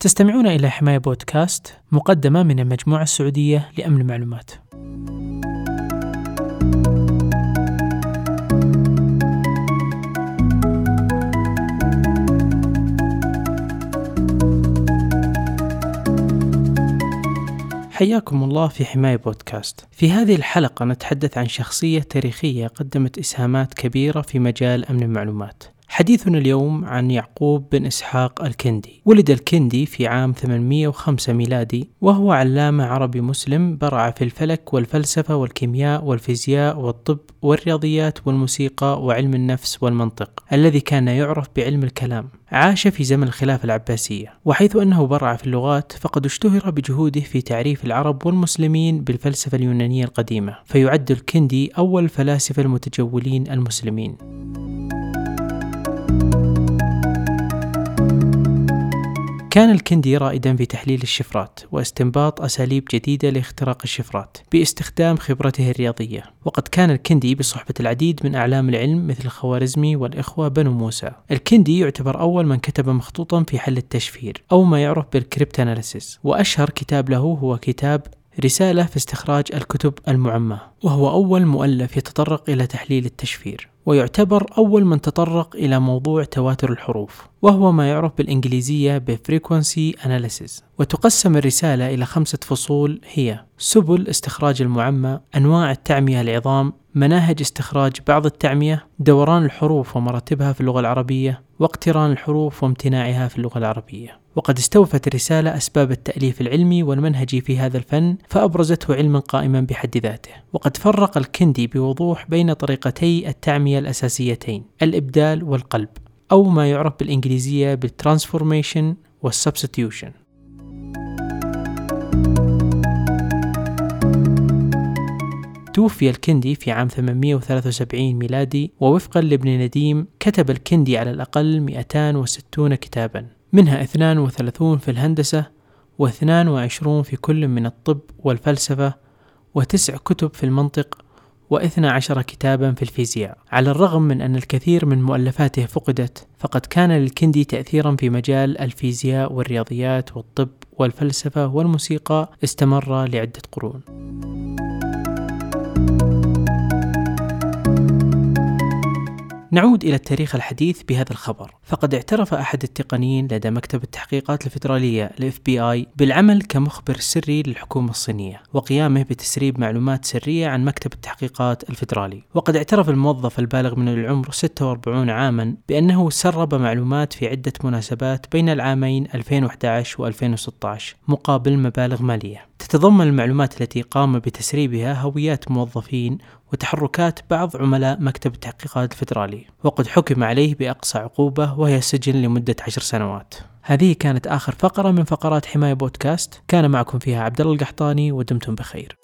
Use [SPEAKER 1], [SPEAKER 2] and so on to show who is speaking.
[SPEAKER 1] تستمعون إلى حماية بودكاست مقدمة من المجموعة السعودية لأمن المعلومات. حياكم الله في حماية بودكاست. في هذه الحلقة نتحدث عن شخصية تاريخية قدمت إسهامات كبيرة في مجال أمن المعلومات. حديثنا اليوم عن يعقوب بن إسحاق الكندي. ولد الكندي في عام 805 ميلادي وهو علامة عربي مسلم برع في الفلك والفلسفة والكيمياء والفيزياء والطب والرياضيات والموسيقى وعلم النفس والمنطق الذي كان يعرف بعلم الكلام. عاش في زمن الخلافة العباسية وحيث أنه برع في اللغات فقد اشتهر بجهوده في تعريف العرب والمسلمين بالفلسفة اليونانية القديمة فيعد الكندي أول الفلاسفة المتجولين المسلمين. كان الكندي رائدا في تحليل الشفرات واستنباط أساليب جديدة لاختراق الشفرات باستخدام خبرته الرياضية. وقد كان الكندي بصحبة العديد من أعلام العلم مثل الخوارزمي والإخوة بنو موسى. الكندي يعتبر أول من كتب مخطوطا في حل التشفير أو ما يعرف بال cryptanalysis. وأشهر كتاب له هو كتاب رسالة في استخراج الكتب المعمة وهو أول مؤلف يتطرق إلى تحليل التشفير. ويعتبر أول من تطرق إلى موضوع تواتر الحروف وهو ما يعرف بالإنجليزية ب Frequency Analysis. وتقسم الرسالة إلى خمسة فصول هي سبل استخراج المعمى أنواع التعمية العظام مناهج استخراج بعض التعمية دوران الحروف ومراتبها في اللغة العربية واقتران الحروف وامتناعها في اللغة العربية. وقد استوفت الرسالة أسباب التأليف العلمي والمنهجي في هذا الفن فأبرزته علما قائما بحد ذاته. وقد فرق الكندي بوضوح بين طريقتي التعمية الأساسيتين الإبدال والقلب أو ما يعرف بالإنجليزية بال transformation وال substitution توفي الكندي في عام 873 ميلادي ووفقا لابن نديم كتب الكندي على الأقل 260 كتابا. منها 32 في الهندسة و22 في كل من الطب والفلسفة وتسع كتب في المنطق واثنى عشر كتابا في الفيزياء. على الرغم من أن الكثير من مؤلفاته فقدت فقد كان للكندي تأثيرا في مجال الفيزياء والرياضيات والطب والفلسفة والموسيقى استمر لعدة قرون. نعود إلى التاريخ الحديث بهذا الخبر. فقد اعترف أحد التقنيين لدى مكتب التحقيقات الفيدرالية ل FBI بالعمل كمخبر سري للحكومة الصينية وقيامه بتسريب معلومات سرية عن مكتب التحقيقات الفيدرالي وقد اعترف الموظف البالغ من العمر 46 عاما بأنه سرب معلومات في عدة مناسبات بين العامين 2011 و 2016 مقابل مبالغ مالية. تتضمن المعلومات التي قام بتسريبها هويات موظفين وتحركات بعض عملاء مكتب التحقيقات الفدرالي وقد حكم عليه بأقصى عقوبة وهي السجن لمدة عشر سنوات. هذه كانت آخر فقرة من فقرات حماية بودكاست. كان معكم فيها عبد الله القحطاني ودمتم بخير.